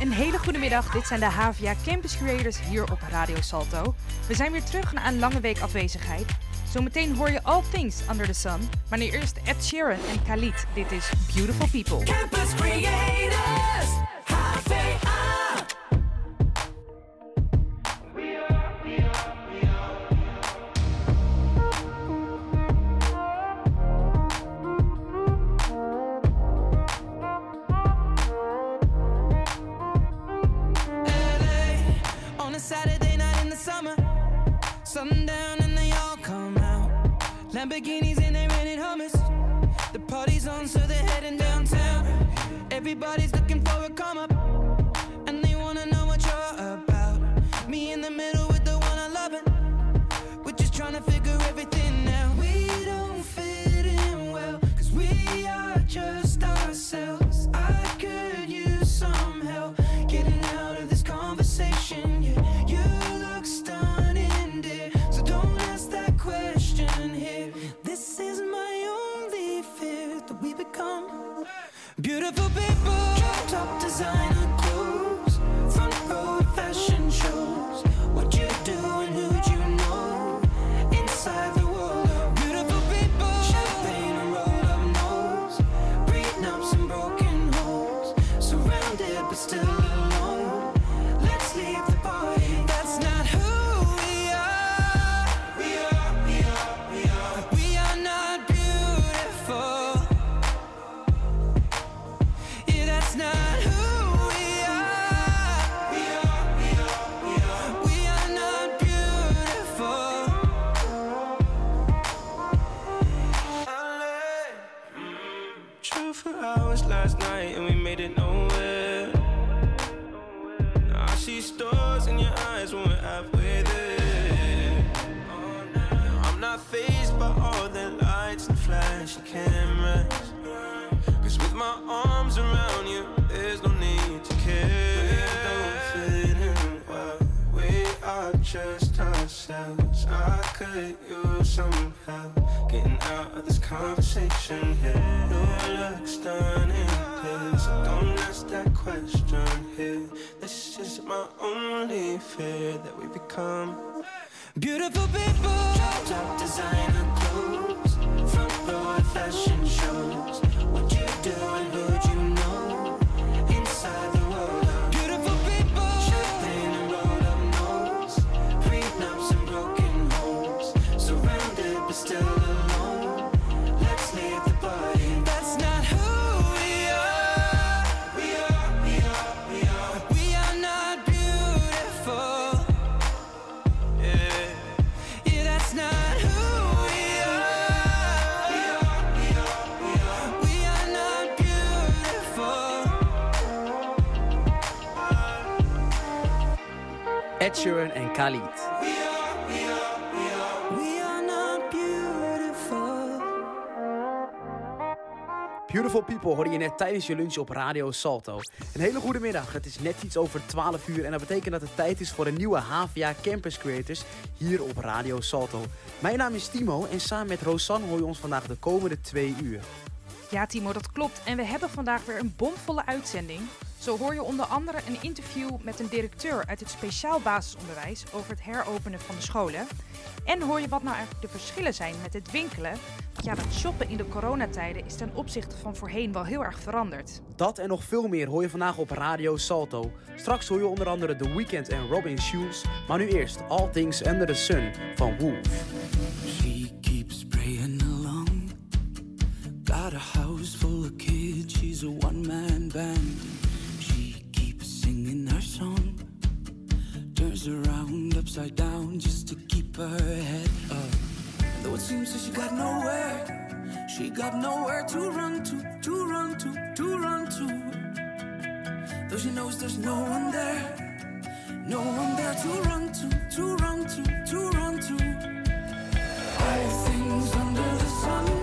Een hele goede middag. Dit zijn de HVA Campus Creators hier op Radio Salto. We zijn weer terug na een lange week afwezigheid. Zometeen hoor je All Things Under the Sun. Maar nu eerst Ed Sheeran en Khalid. Dit is Beautiful People. Campus Creators, Beautiful People hoorde je net tijdens je lunch op Radio Salto. Een hele goede middag. Het is net iets over 12 uur en dat betekent dat het tijd is voor een nieuwe HVA Campus Creators hier op Radio Salto. Mijn naam is Timo en samen met Rosanne hoor je ons vandaag de komende twee uur. Ja, Timo, dat klopt. En we hebben vandaag weer een bomvolle uitzending. Zo hoor je onder andere een interview met een directeur uit het speciaal basisonderwijs over het heropenen van de scholen. En hoor je wat nou eigenlijk de verschillen zijn met het winkelen. Want ja, dat shoppen in de coronatijden is ten opzichte van voorheen wel heel erg veranderd. Dat en nog veel meer hoor je vandaag op Radio Salto. Straks hoor je onder andere The Weeknd en Robin Schulz. Maar nu eerst All Things Under the Sun van Wolf. She keeps praying along. Got a house full of kids, she's a one man band. Turns around upside down just to keep her head up. Though it seems that she got nowhere, she got nowhere to run to, to run to, to run to. Though she knows there's no one there, no one there to run to, to run to, to run to. All things under the sun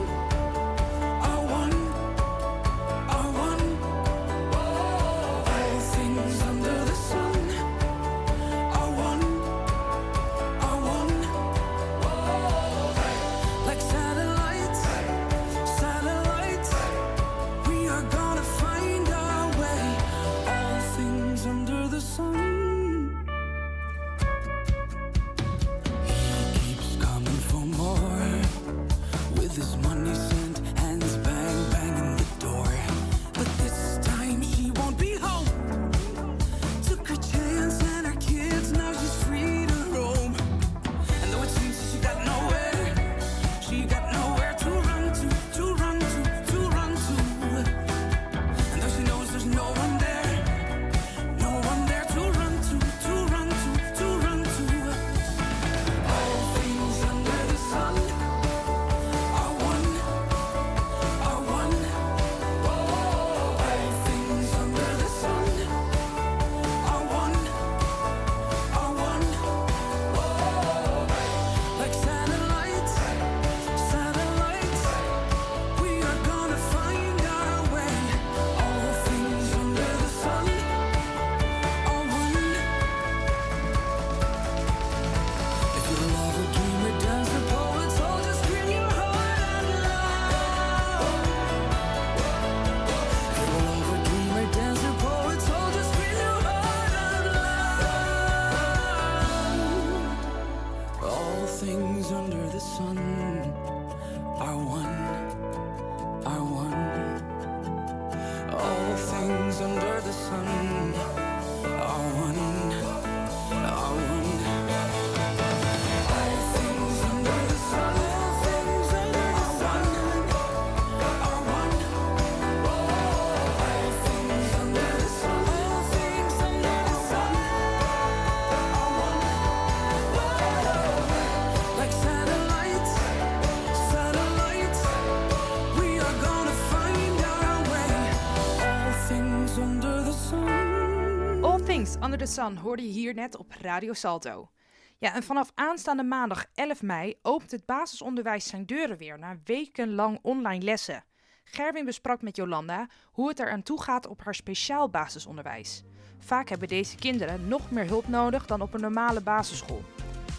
Dance de the Sun hoorde je hier net op Radio Salto. Ja, en vanaf aanstaande maandag 11 mei opent het basisonderwijs zijn deuren weer na wekenlang online lessen. Gerwin besprak met Jolanda hoe het er aan toe gaat op haar speciaal basisonderwijs. Vaak hebben deze kinderen nog meer hulp nodig dan op een normale basisschool.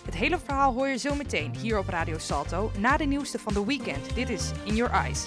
Het hele verhaal hoor je zo meteen hier op Radio Salto na de nieuwste van de weekend. Dit is In Your Eyes.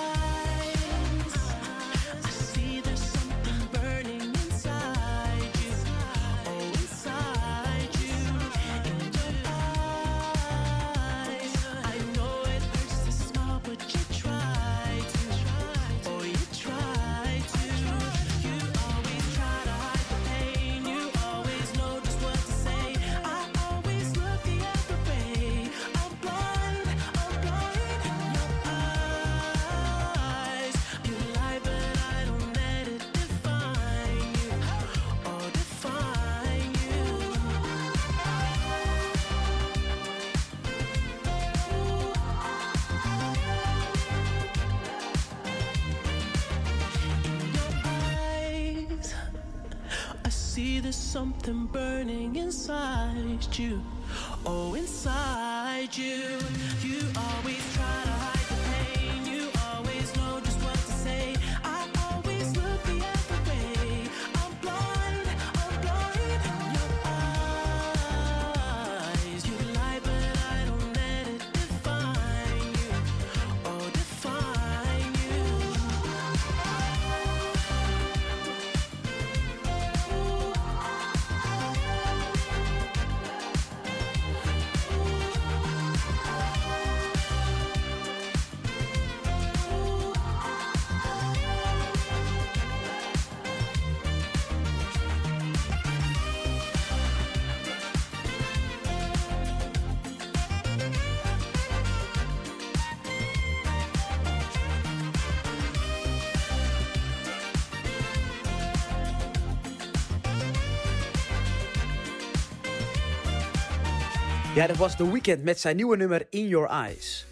Ja, dat was The Weeknd met zijn nieuwe nummer In Your Eyes.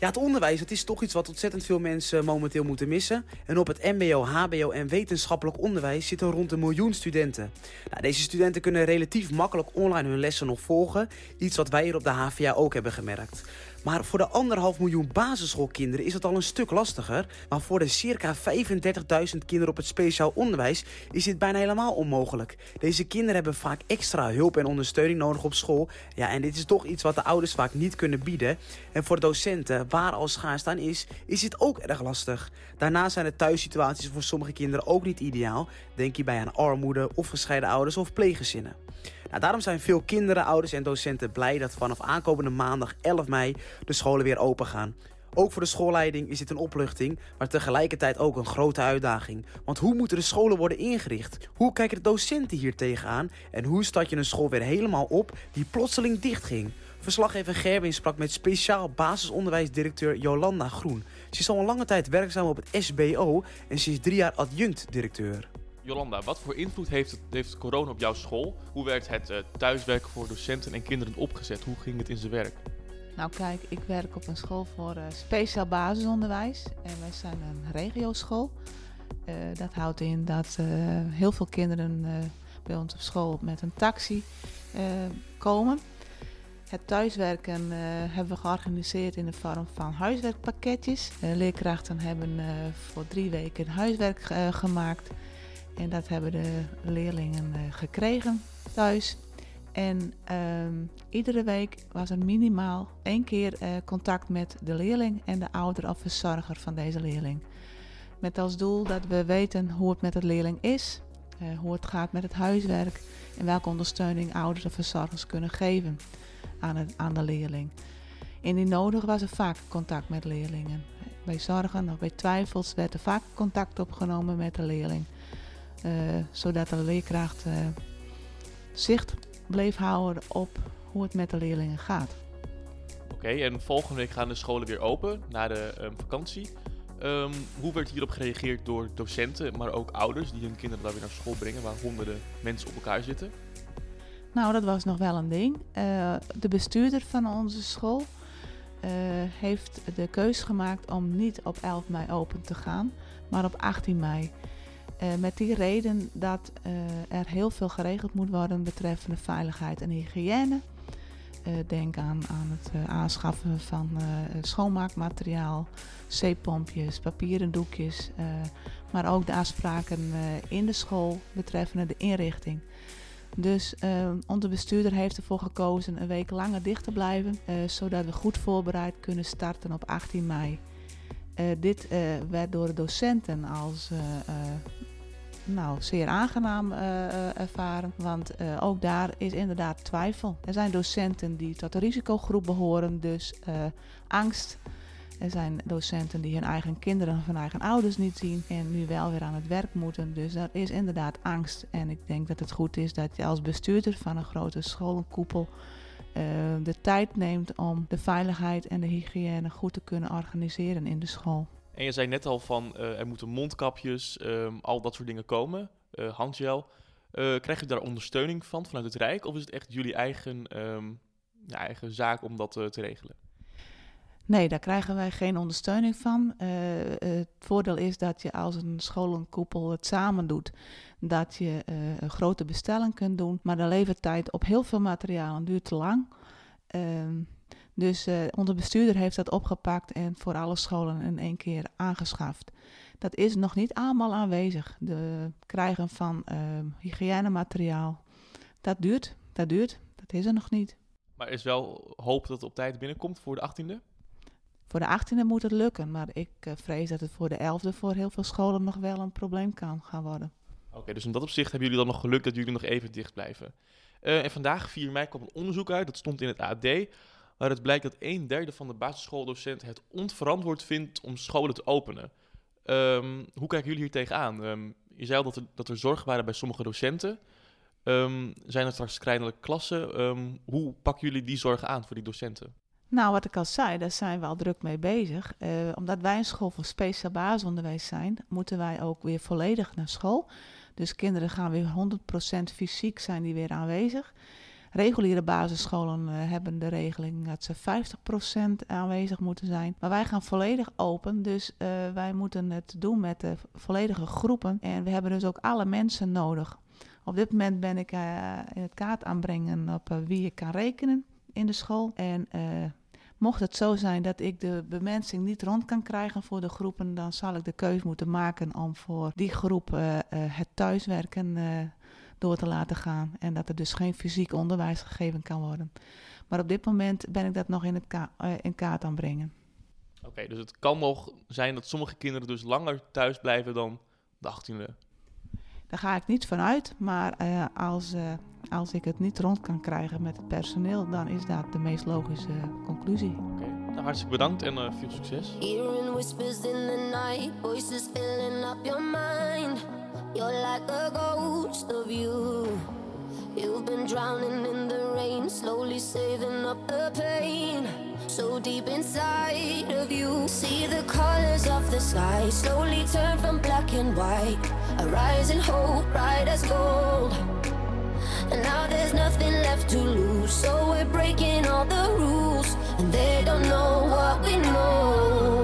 Ja, het onderwijs dat is toch iets wat ontzettend veel mensen momenteel moeten missen. En op het MBO, HBO en wetenschappelijk onderwijs zitten rond een miljoen studenten. Nou, deze studenten kunnen relatief makkelijk online hun lessen nog volgen. Iets wat wij hier op de HVA ook hebben gemerkt. Maar voor de anderhalf miljoen basisschoolkinderen is het al een stuk lastiger. Maar voor de circa 35.000 kinderen op het speciaal onderwijs is dit bijna helemaal onmogelijk. Deze kinderen hebben vaak extra hulp en ondersteuning nodig op school. Ja, en dit is toch iets wat de ouders vaak niet kunnen bieden. En voor docenten, waar al schaarste aan is, is dit ook erg lastig. Daarnaast zijn de thuissituaties voor sommige kinderen ook niet ideaal. Denk hierbij aan armoede of gescheiden ouders of pleeggezinnen. Nou, daarom zijn veel kinderen, ouders en docenten blij dat vanaf aankomende maandag 11 mei de scholen weer open gaan. Ook voor de schoolleiding is dit een opluchting, maar tegelijkertijd ook een grote uitdaging. Want hoe moeten de scholen worden ingericht? Hoe kijken de docenten hier tegenaan? En hoe start je een school weer helemaal op die plotseling dichtging? Verslaggever Gerwin sprak met speciaal basisonderwijsdirecteur Jolanda Groen. Ze is al een lange tijd werkzaam op het SBO en ze is drie jaar adjunct-directeur. Jolanda, wat voor invloed heeft, het, heeft corona op jouw school? Hoe werd het uh, thuiswerken voor docenten en kinderen opgezet? Hoe ging het in zijn werk? Nou kijk, ik werk op een school voor uh, speciaal basisonderwijs en wij zijn een regioschool. Uh, dat houdt in dat heel veel kinderen bij ons op school met een taxi komen. Het thuiswerken hebben we georganiseerd in de vorm van huiswerkpakketjes. Leerkrachten hebben voor drie weken huiswerk gemaakt. En dat hebben de leerlingen gekregen thuis. En ehm, iedere week was er minimaal één keer contact met de leerling en de ouder of verzorger van deze leerling. Met als doel dat we weten hoe het met de leerling is, hoe het gaat met het huiswerk en welke ondersteuning ouders of verzorgers kunnen geven aan, het, aan de leerling. Indien nodig was er vaak contact met leerlingen. Bij zorgen of bij twijfels werd er vaak contact opgenomen met de leerling. Uh, zodat de leerkracht uh, zicht bleef houden op hoe het met de leerlingen gaat. Oké, okay, en volgende week gaan de scholen weer open na de um, vakantie. Um, hoe werd hierop gereageerd door docenten, maar ook ouders die hun kinderen daar weer naar school brengen, waar honderden mensen op elkaar zitten? Nou, dat was nog wel een ding. Uh, de bestuurder van onze school uh, heeft de keus gemaakt om niet op 11 mei open te gaan, maar op 18 mei. Uh, met die reden dat er heel veel geregeld moet worden betreffende veiligheid en hygiëne. denk aan, aan het aanschaffen van schoonmaakmateriaal, zeepompjes, papieren doekjes, maar ook de afspraken in de school betreffende de inrichting. Dus onze bestuurder heeft ervoor gekozen een week langer dicht te blijven, zodat we goed voorbereid kunnen starten op 18 mei. Uh, dit werd door de docenten als nou, zeer aangenaam ervaren, want ook daar is inderdaad twijfel. Er zijn docenten die tot de risicogroep behoren, dus angst er zijn docenten die hun eigen kinderen hun eigen ouders niet zien en nu wel weer aan het werk moeten. Dus er is inderdaad angst. En ik denk dat het goed is dat je als bestuurder van een grote schoolkoepel uh, de tijd neemt om de veiligheid en de hygiëne goed te kunnen organiseren in de school. En je zei net al van uh, er moeten mondkapjes, um, al dat soort dingen komen, uh, handgel. krijg je daar ondersteuning van vanuit het Rijk of is het echt jullie eigen, um, ja, eigen zaak om dat te regelen? Nee, daar krijgen wij geen ondersteuning van. Uh, het voordeel is dat je als een scholenkoepel het samen doet, dat je uh, een grote bestelling kunt doen. Maar de levertijd op heel veel materialen duurt te lang. Uh, dus uh, onze bestuurder heeft dat opgepakt en voor alle scholen in één keer aangeschaft. Dat is nog niet allemaal aanwezig. De krijgen van hygiënemateriaal, dat duurt, dat duurt, dat is er nog niet. Maar is wel hoop dat het op tijd binnenkomt voor de 18e? Voor de 18e moet het lukken, maar ik uh, vrees dat het voor de 11e voor heel veel scholen nog wel een probleem kan gaan worden. Oké, dus in dat opzicht hebben jullie dan nog geluk dat jullie nog even dicht blijven. Uh, en vandaag, 4 mei, kwam een onderzoek uit, dat stond in het AD, waar het blijkt dat een derde van de basisschooldocenten het onverantwoord vindt om scholen te openen. Um, hoe kijken jullie hier tegenaan? Um, je zei al dat er, dat er zorgen waren bij sommige docenten. Um, zijn er straks kleinere klassen? hoe pakken jullie die zorgen aan voor die docenten? Nou, wat ik al zei, daar zijn we al druk mee bezig. Uh, omdat wij een school voor speciaal basisonderwijs zijn, moeten wij ook weer volledig naar school. Dus kinderen gaan weer 100% fysiek zijn die weer aanwezig. Reguliere basisscholen uh, hebben de regeling dat ze 50% aanwezig moeten zijn. Maar wij gaan volledig open, dus uh, wij moeten het doen met de volledige groepen. En we hebben dus ook alle mensen nodig. Op dit moment ben ik in het kaart aanbrengen op wie je kan rekenen in de school. En Mocht het zo zijn dat ik de bemensing niet rond kan krijgen voor de groepen, dan zal ik de keus moeten maken om voor die groep eh, eh, het thuiswerken eh, door te laten gaan. En dat er dus geen fysiek onderwijs gegeven kan worden. Maar op dit moment ben ik dat nog in, het in kaart aan brengen. Oké, dus het kan nog zijn dat sommige kinderen dus langer thuis blijven dan de 18e. Daar ga ik niet vanuit, maar eh, als, eh, als ik het niet rond kan krijgen met het personeel, dan is dat de meest logische conclusie. Oké, nou, hartstikke bedankt en eh, veel succes. Hearing whispers in the night, voices filling up your mind. You're like a ghost of you. You've been drowning in the rain, slowly saving up the pain. So deep inside of you, see the colors of the sky slowly turn from black and white. A rising hope, bright as gold. And now there's nothing left to lose, so we're breaking all the rules. And they don't know what we know.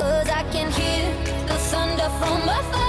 Cause I can hear the thunder from afar,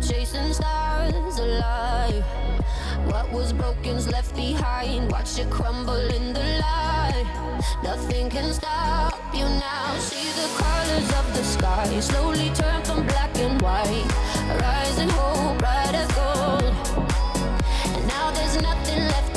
chasing stars alive. What was broken's left behind. Watch it crumble in the light. Nothing can stop you now. See the colors of the sky slowly turn from black and white. Rising hope, bright as gold. And now there's nothing left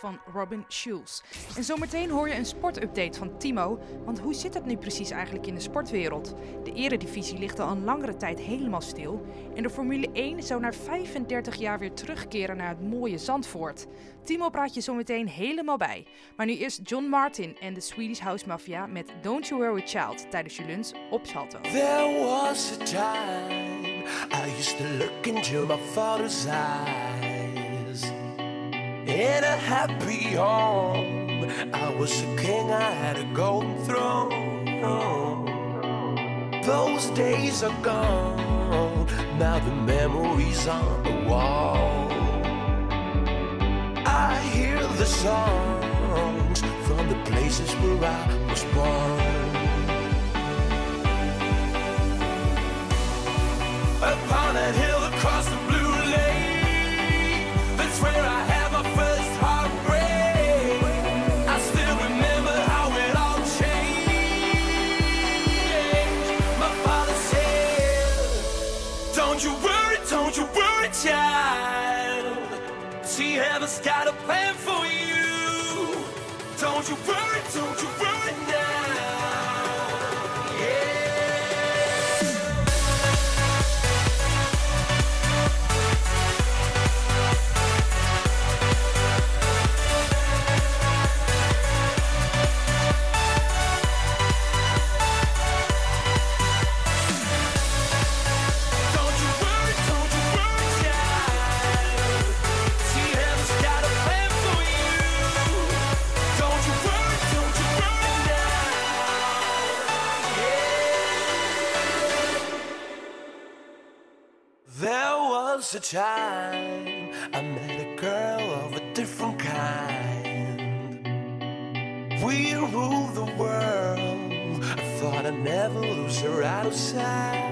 van Robin Schulz. En zometeen hoor je een sportupdate van Timo. Want hoe zit het nu precies eigenlijk in de sportwereld? De eredivisie ligt al een langere tijd helemaal stil. En de Formule 1 zou na 35 jaar weer terugkeren naar het mooie Zandvoort. Timo praat je zometeen helemaal bij. Maar nu eerst John Martin en de Swedish House Mafia met Don't You Worry Child tijdens je lunch op Salto. Time I used to look into my father's eyes. In a happy home, I was a king, I had a golden throne. Those days are gone, now the memories on the wall. I hear the songs from the places where I was born. upon that hill time I met a girl of a different kind. We ruled the world. I thought I'd never lose her out of sight.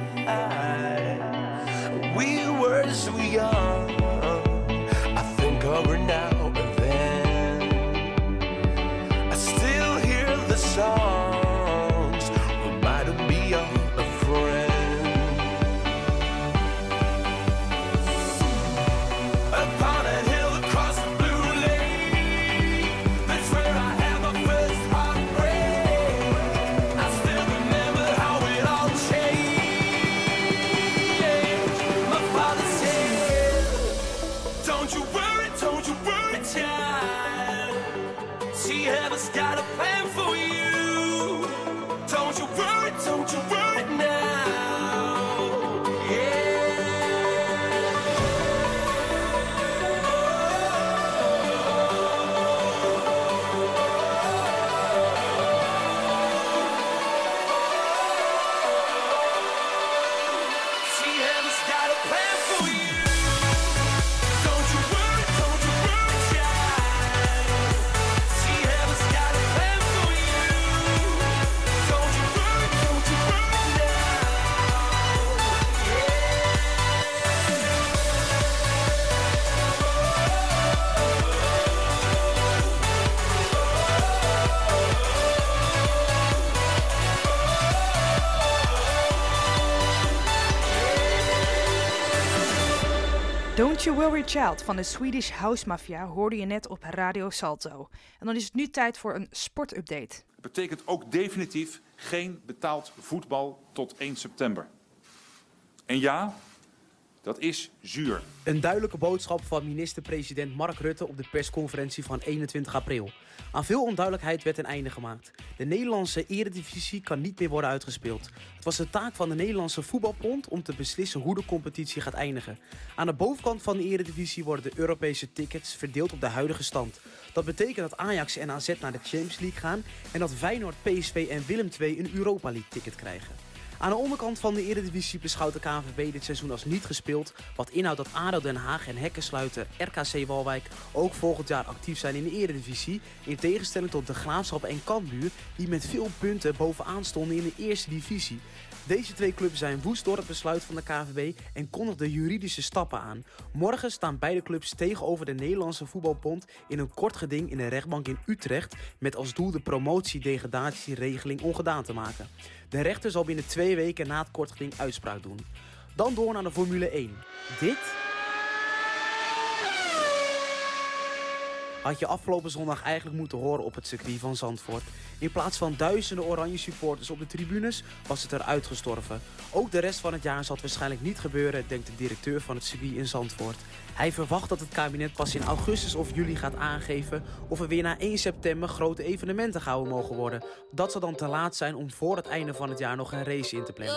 Don't You Worry Child van de Swedish House Mafia hoorde je net op Radio Salto. En dan is het nu tijd voor een sportupdate. betekent ook definitief geen betaald voetbal tot 1 september. En ja, dat is zuur. Een duidelijke boodschap van minister-president Mark Rutte op de persconferentie van 21 april. Aan veel onduidelijkheid werd een einde gemaakt. De Nederlandse eredivisie kan niet meer worden uitgespeeld. Het was de taak van de Nederlandse voetbalbond om te beslissen hoe de competitie gaat eindigen. Aan de bovenkant van de eredivisie worden de Europese tickets verdeeld op de huidige stand. Dat betekent dat Ajax en AZ naar de Champions League gaan en dat Feyenoord, PSV en Willem II een Europa League ticket krijgen. Aan de onderkant van de Eredivisie beschouwt de KNVB dit seizoen als niet gespeeld. Wat inhoudt dat ADO Den Haag en hekkensluiter RKC Walwijk ook volgend jaar actief zijn in de Eredivisie. In tegenstelling tot de Graafschap en Cambuur die met veel punten bovenaan stonden in de Eerste Divisie. Deze twee clubs zijn woest door het besluit van de KNVB en kondigden juridische stappen aan. Morgen staan beide clubs tegenover de Nederlandse voetbalbond in een kort geding in de rechtbank in Utrecht met als doel de promotie-degradatieregeling ongedaan te maken. De rechter zal binnen twee weken na het kort geding uitspraak doen. Dan door naar de Formule 1. Dit had je afgelopen zondag eigenlijk moeten horen op het circuit van Zandvoort. In plaats van duizenden oranje supporters op de tribunes was het er uitgestorven. Ook de rest van het jaar zal het waarschijnlijk niet gebeuren, denkt de directeur van het circuit in Zandvoort. Hij verwacht dat het kabinet pas in augustus of juli gaat aangeven of er weer na 1 september grote evenementen gehouden mogen worden. Dat zal dan te laat zijn om voor het einde van het jaar nog een race in te plannen.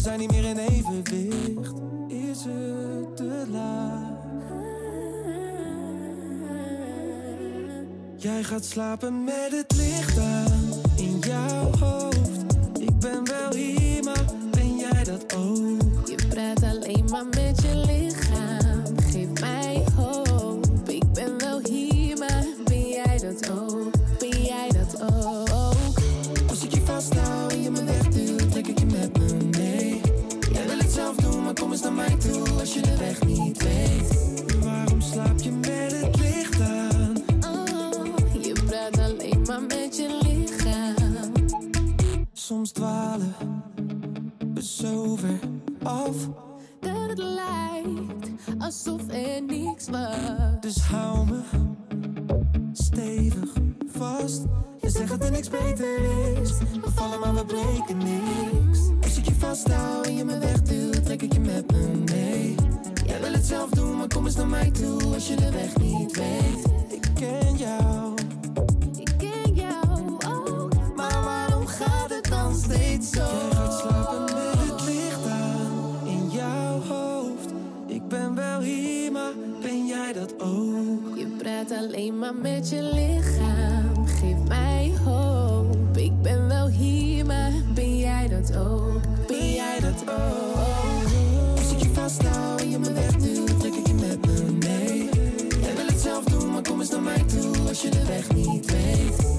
Zijn niet meer in evenwicht. Is het te laat? Jij gaat slapen met het licht aan in jouw hoofd. Ik ben wel weg je de weg niet weet. Ik ken jou, Ik ken jou ook. maar waarom gaat het dan steeds zo? Je gaat slapen met het licht aan in jouw hoofd. Ik ben wel hier, maar ben jij dat ook? Je praat alleen maar met je lichaam. Als je de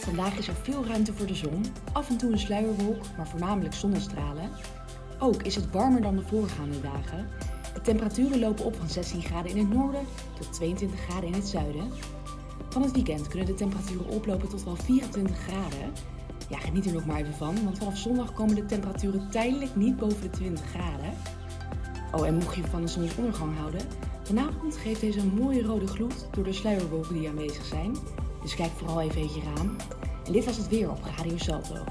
Vandaag is er veel ruimte voor de zon, af en toe een sluierwolk, maar voornamelijk zonnestralen. Ook is het warmer dan de voorgaande dagen. De temperaturen lopen op van 16 graden in het noorden tot 22 graden in het zuiden. Van het weekend kunnen de temperaturen oplopen tot wel 24 graden. Ja, geniet er nog maar even van, want vanaf zondag komen de temperaturen tijdelijk niet boven de 20 graden. Oh, en mocht je van de zonsondergang houden, vanavond geeft deze een mooie rode gloed door de sluierwolken die aanwezig zijn. Dus kijk vooral even je raam. En dit was het weer op Radio Salto.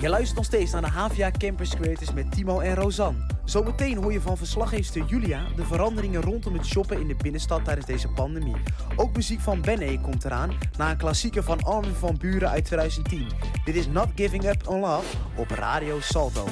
Je luistert nog steeds naar de Havia Campus Creators met Timo en Rosanne. Zometeen hoor je van verslaggeefster Julia de veranderingen rondom het shoppen in de binnenstad tijdens deze pandemie. Ook muziek van Benny komt eraan na een klassieker van Armin van Buren uit 2010. Dit is Not Giving Up on Love op Radio Salto.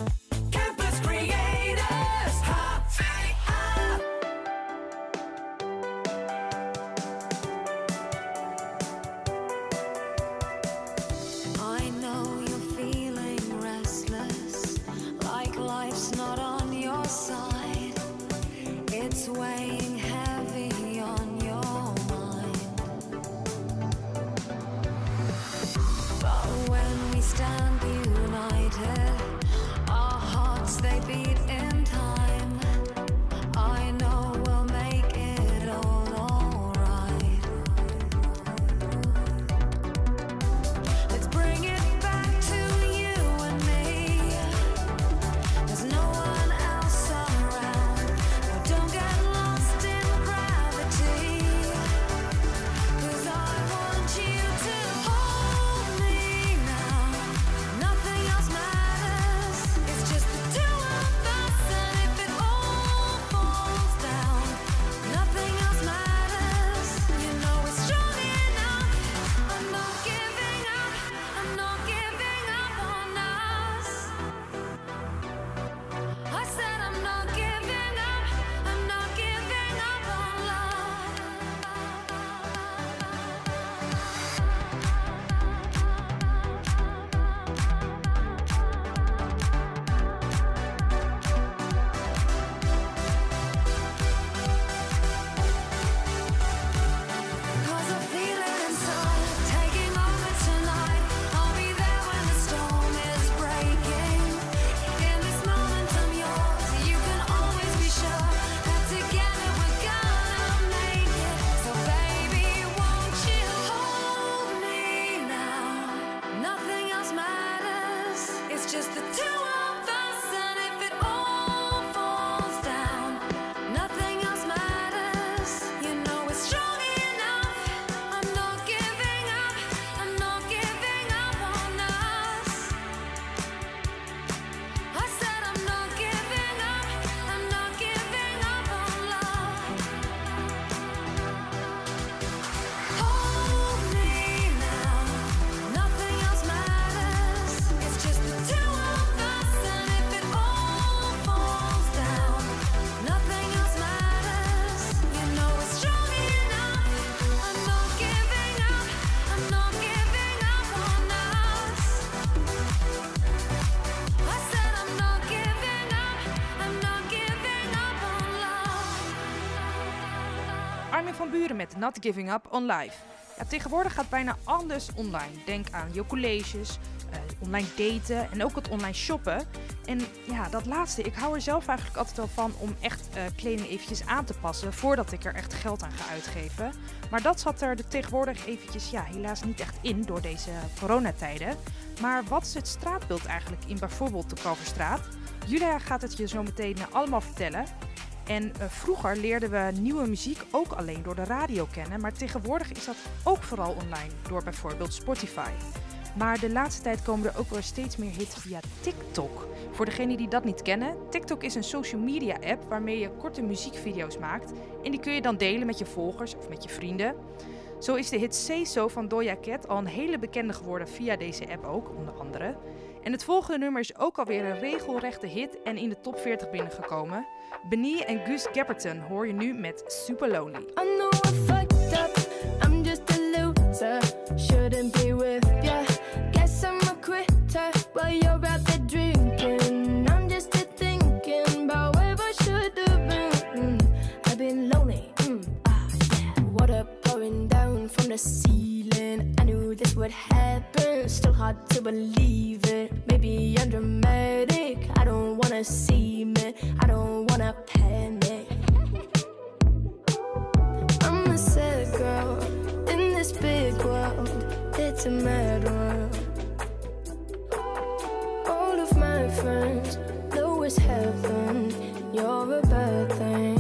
Not Giving Up on Life. Ja, tegenwoordig gaat bijna alles online. Denk aan je colleges, eh, online daten en ook het online shoppen. En ja, dat laatste, ik hou er zelf eigenlijk altijd wel van om echt eh, kleding eventjes aan te passen voordat ik er echt geld aan ga uitgeven. Maar dat zat er de tegenwoordig eventjes ja, helaas niet echt in door deze coronatijden. Maar wat is het straatbeeld eigenlijk in bijvoorbeeld de Kalverstraat? Julia gaat het je zo meteen eh, allemaal vertellen. En eh, vroeger leerden we nieuwe muziek ook alleen door de radio kennen, maar tegenwoordig is dat ook vooral online door bijvoorbeeld Spotify. Maar de laatste tijd komen er ook wel steeds meer hits via TikTok. Voor degenen die dat niet kennen, TikTok is een social media app waarmee je korte muziekvideo's maakt. En die kun je dan delen met je volgers of met je vrienden. Zo is de hit Say So van Doja Cat al een hele bekende geworden via deze app ook, onder andere. En het volgende nummer is ook alweer een regelrechte hit en in de top 40 binnengekomen. Benie en Gus Gapperton hoor je nu met Super Lonely. I know I fucked up. I'm just a loser. Shouldn't be with ya. Guess I'm a quitter. While you're out there drinking. I'm just here thinking about where I should have been. I've been lonely. Mm, ah, yeah. Water pouring down from the ceiling. I knew this would happen. Still hard to believe it. Maybe I'm dramatic. I don't wanna see me. I don't wanna panic. I'm a sad girl in this big world. It's a mad world. All of my friends know it's heaven. You're a bad thing.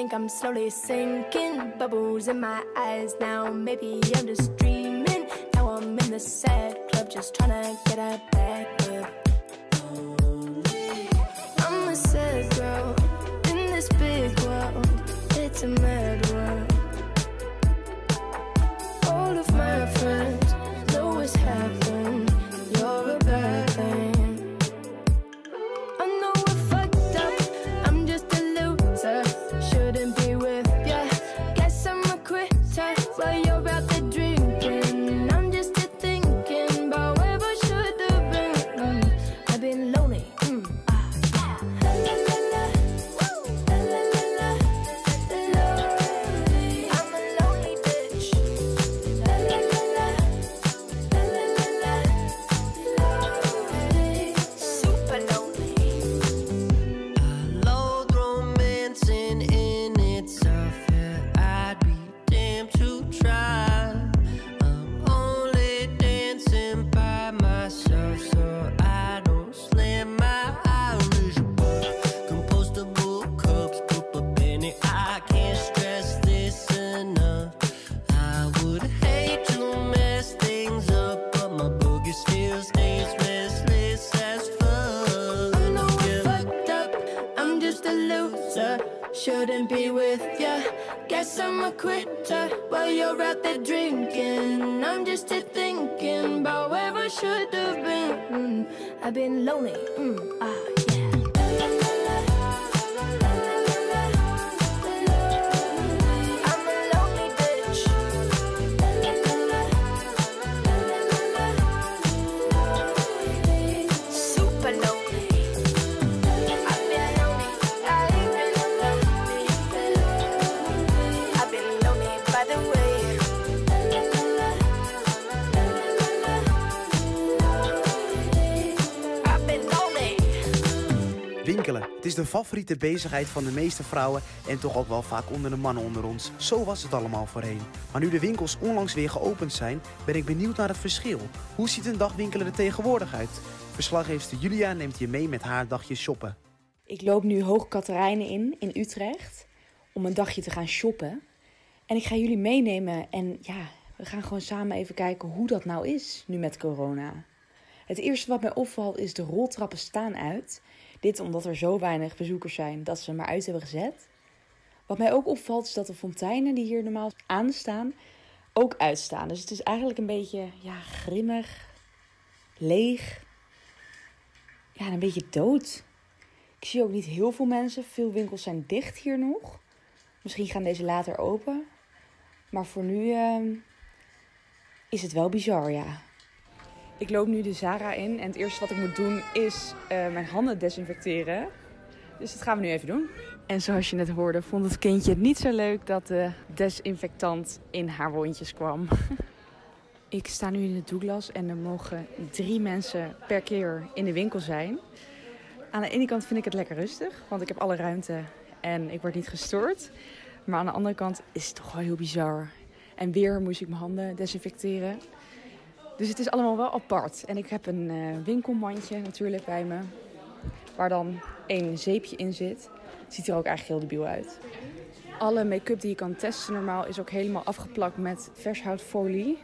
Think I'm slowly sinking. Bubbles in my eyes now. Maybe I'm just dreaming. Now I'm in the sad club, just trying to get a back should have been. I've been lonely. Mm, ah, yeah. Is de favoriete bezigheid van de meeste vrouwen en toch ook wel vaak onder de mannen onder ons. Zo was het allemaal voorheen. Maar nu de winkels onlangs weer geopend zijn, ben ik benieuwd naar het verschil. Hoe ziet een dag winkelen er tegenwoordig uit? Verslaggeefster Julia neemt je mee met haar dagje shoppen. Ik loop nu Hoog Katerijnen in, in Utrecht, om een dagje te gaan shoppen. En ik ga jullie meenemen en ja, we gaan gewoon samen even kijken hoe dat nou is nu met corona. Het eerste wat mij opvalt is de roltrappen staan uit. Dit omdat er zo weinig bezoekers zijn dat ze maar uit hebben gezet. Wat mij ook opvalt is dat de fonteinen die hier normaal aanstaan ook uitstaan. Dus het is eigenlijk een beetje ja, grimmig, leeg. Ja, en een beetje dood. Ik zie ook niet heel veel mensen. Veel winkels zijn dicht hier nog. Misschien gaan deze later open. Maar voor nu ehm, is het wel bizar, ja. Ik loop nu de Zara in en het eerste wat ik moet doen is eh, mijn handen desinfecteren. Dus dat gaan we nu even doen. En zoals je net hoorde, vond het kindje het niet zo leuk dat de desinfectant in haar wondjes kwam. Ik sta nu in de Douglas en er mogen drie mensen per keer in de winkel zijn. Aan de ene kant vind ik het lekker rustig, want ik heb alle ruimte en ik word niet gestoord. Maar aan de andere kant is het toch wel heel bizar. En weer moest ik mijn handen desinfecteren. Dus het is allemaal wel apart. En ik heb een eh, winkelmandje natuurlijk bij me. Waar dan één zeepje in zit. Ziet er ook eigenlijk heel debiel uit. Alle make-up die je kan testen normaal is ook helemaal afgeplakt met vershoutfolie.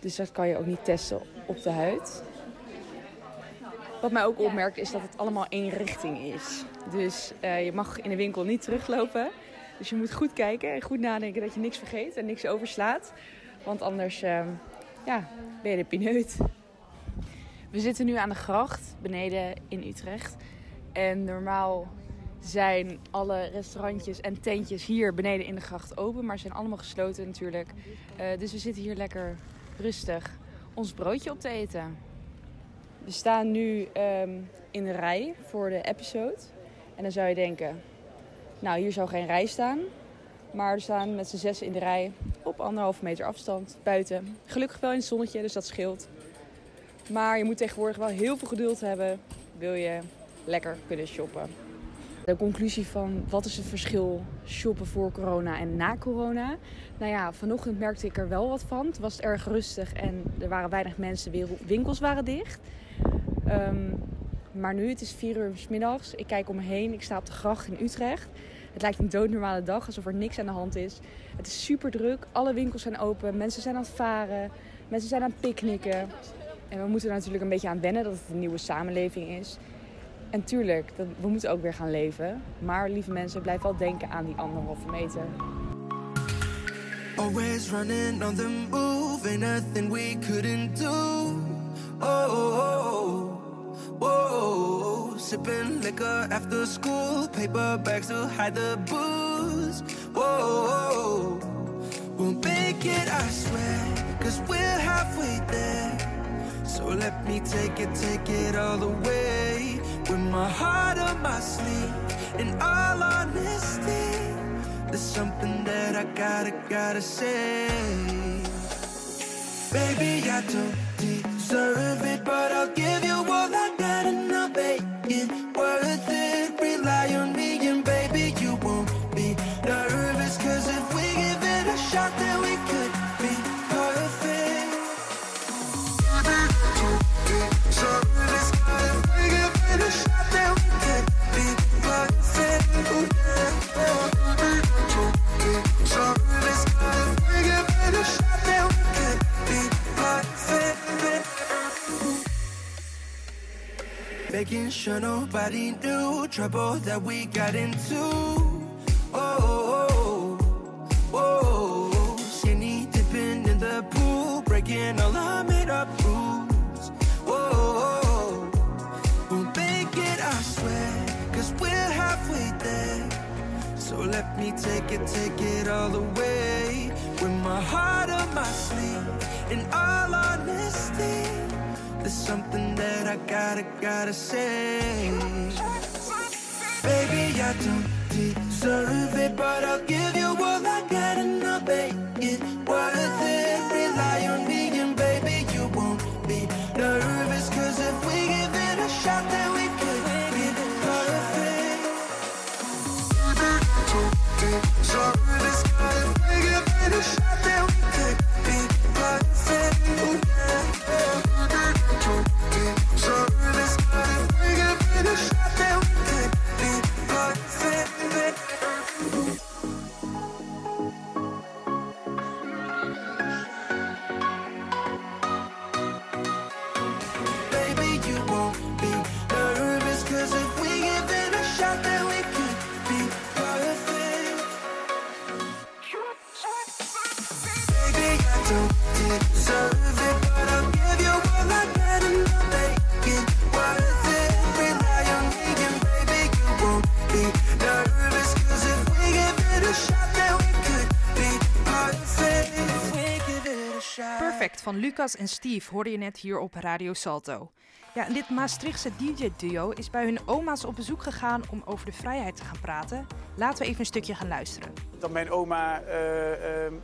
Dus dat kan je ook niet testen op de huid. Wat mij ook opmerkt is dat het allemaal één richting is. Dus eh, je mag in de winkel niet teruglopen. Dus je moet goed kijken en goed nadenken dat je niks vergeet en niks overslaat. Want anders eh, ja, ben je de pineut. We zitten nu aan de gracht beneden in Utrecht. En normaal zijn alle restaurantjes en tentjes hier beneden in de gracht open. Maar zijn allemaal gesloten natuurlijk. Eh, dus we zitten hier lekker rustig ons broodje op te eten. We staan nu ehm, in de rij voor de episode. En dan zou je denken, nou hier zou geen rij staan. Maar we staan met z'n zes in de rij op anderhalve meter afstand buiten. Gelukkig wel in het zonnetje, dus dat scheelt. Maar je moet tegenwoordig wel heel veel geduld hebben. Wil je lekker kunnen shoppen. De conclusie van wat is het verschil shoppen voor corona en na corona? Nou ja, vanochtend merkte ik er wel wat van. Het was erg rustig en er waren weinig mensen. Winkels waren dicht. Ehm, maar nu, het is vier uur s middags. Ik kijk om me heen. Ik sta op de gracht in Utrecht. Het lijkt een doodnormale dag, alsof er niks aan de hand is. Het is super druk. Alle winkels zijn open. Mensen zijn aan het varen. Mensen zijn aan het picknicken. En we moeten er natuurlijk een beetje aan wennen dat het een nieuwe samenleving is. En tuurlijk, dat, we moeten ook weer gaan leven. Maar lieve mensen, blijf wel denken aan die anderhalve meter. Always running on the move, we couldn't do. Oh, oh, oh, oh. Sipping liquor after school, paper bags to hide the booze. Whoa, we'll make it, I swear, cause we're halfway there. So let me take it, take it all the way. With my heart on my sleeve, in all honesty, there's something that I gotta, gotta say. Baby, I don't deserve it, but I'll give you all I got and I'll make it worth it. Rely on me and baby, you won't be nervous. Cause if we give it a shot, then we could be perfect. If we give it a shot, then we could be perfect. Making sure nobody knew trouble that we got into. Oh, oh, oh, oh. skinny dipping in the pool, breaking all our made up rules. Whoa, we'll make it, I swear, cause we're halfway there. So let me take it, take it all the way. With my heart on my sleeve, in all honesty. There's something that I gotta, gotta say. Baby, I don't deserve it, but I'll give you all I got and I'll make it worth Lucas en Steve hoorde je net hier op Radio Salto. Ja, en dit Maastrichtse DJ-duo is bij hun oma's op bezoek gegaan om over de vrijheid te gaan praten. Laten we even een stukje gaan luisteren. dat mijn oma eh, ehm,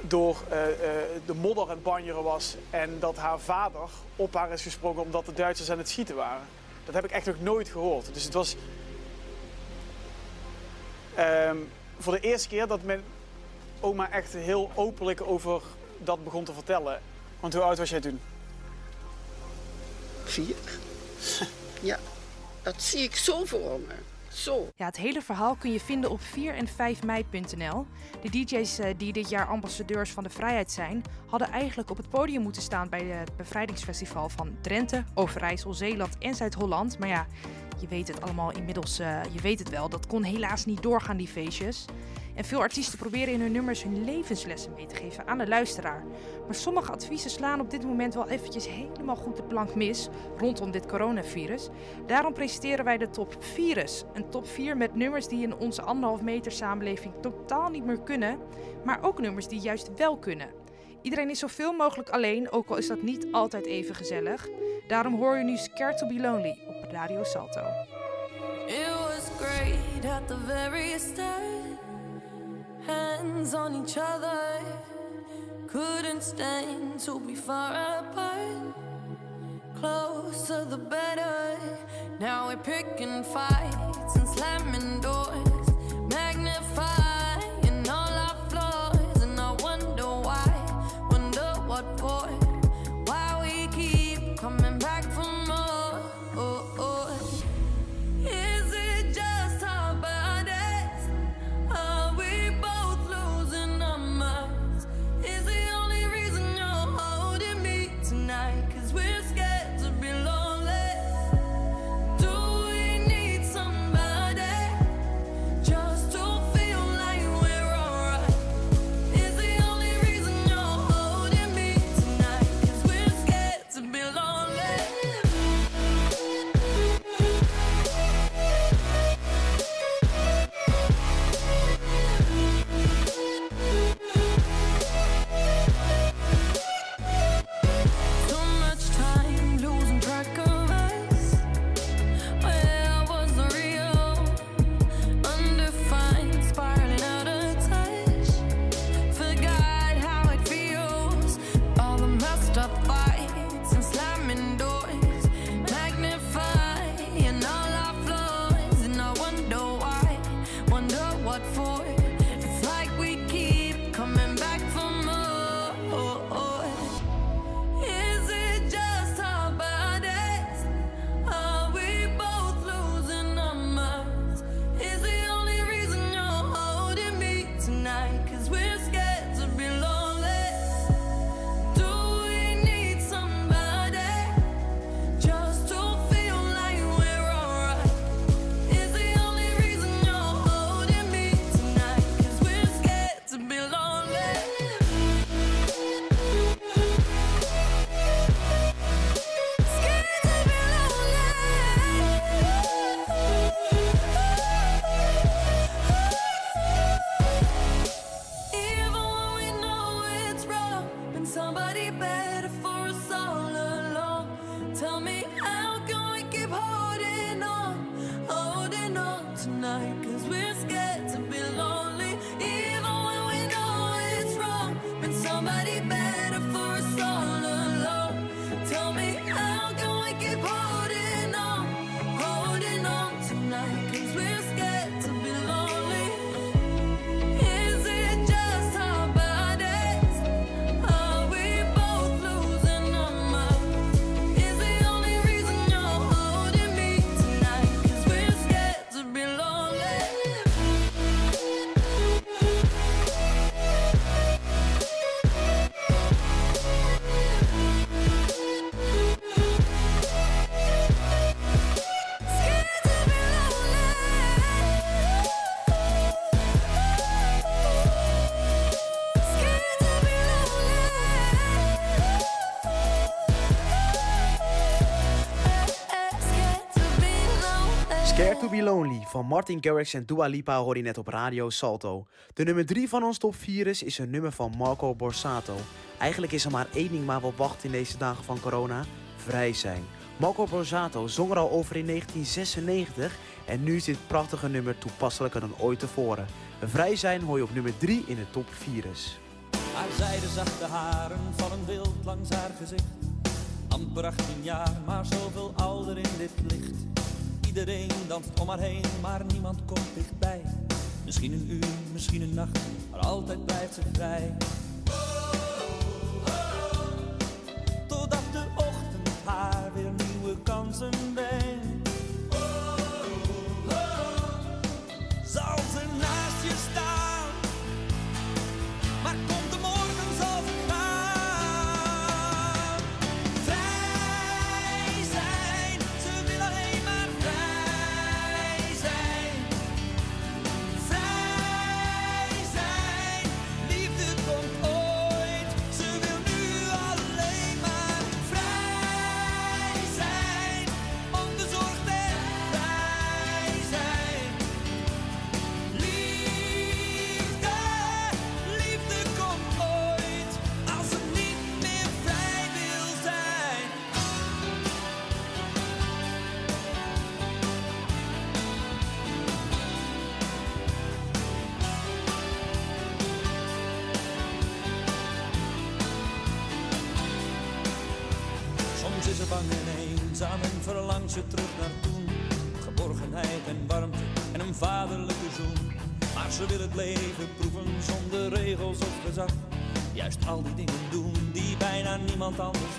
door eh, eh, de modder aan het banjeren was en dat haar vader op haar is gesproken omdat de Duitsers aan het schieten waren. Dat heb ik echt nog nooit gehoord. Dus het was ehm, voor de eerste keer dat mijn oma echt heel openlijk over dat begon te vertellen. Want hoe oud was jij toen? Vier. Ja, dat zie ik zo voor me. Zo. Ja, het hele verhaal kun je vinden op 4 en 5 mei.nl. De DJ's eh, die dit jaar ambassadeurs van de vrijheid zijn, hadden eigenlijk op het podium moeten staan bij het bevrijdingsfestival van Drenthe, Overijssel, Zeeland en Zuid-Holland. Maar ja, je weet het allemaal inmiddels, eh, je weet het wel, dat kon helaas niet doorgaan, die feestjes. En veel artiesten proberen in hun nummers hun levenslessen mee te geven aan de luisteraar. Maar sommige adviezen slaan op dit moment wel eventjes helemaal goed de plank mis rondom dit coronavirus. Daarom presenteren wij de top virus. Een top 4 met nummers die in onze anderhalf meter samenleving totaal niet meer kunnen, maar ook nummers die juist wel kunnen. Iedereen is zoveel mogelijk alleen, ook al is dat niet altijd even gezellig. Daarom hoor je nu Scared to be Lonely op Radio Salto. It was great at the very start. Hands on each other. Couldn't stand to be far apart. Closer the better. Now we're picking fights and slamming doors. Magnifying tell me van Martin Garrix en Dua Lipa hoor je net op Radio Salto. De nummer 3 van ons top 4 is, een nummer van Marco Borsato. Eigenlijk is er maar één ding maar wat wacht in deze dagen van corona. Vrij zijn. Marco Borsato zong er al over in 1996 en nu is dit prachtige nummer toepasselijker dan ooit tevoren. Vrij zijn hoor je op nummer 3 in de top 4 is. Haar zijdezachte haren vallen wild langs haar gezicht. Amper 18 jaar, maar zoveel ouder in dit licht. Iedereen danst om haar heen, maar niemand komt dichtbij. Misschien een uur, misschien een nacht, maar altijd blijft ze vrij. Ze terug naar toen. Geborgenheid en warmte en een vaderlijke zoen. Maar ze wil het leven proeven zonder regels of gezag. Juist al die dingen doen die bijna niemand anders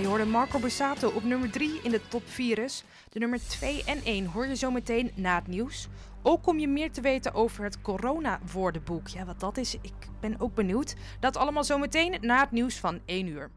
je hoorde Marco Borsato op nummer 3 in de top 4. De nummer 2 en 1 hoor je zo meteen na het nieuws. Ook kom je meer te weten over het corona-woordenboek. Ja, wat dat is, ik ben ook benieuwd. Dat allemaal zo meteen na het nieuws van 1 uur.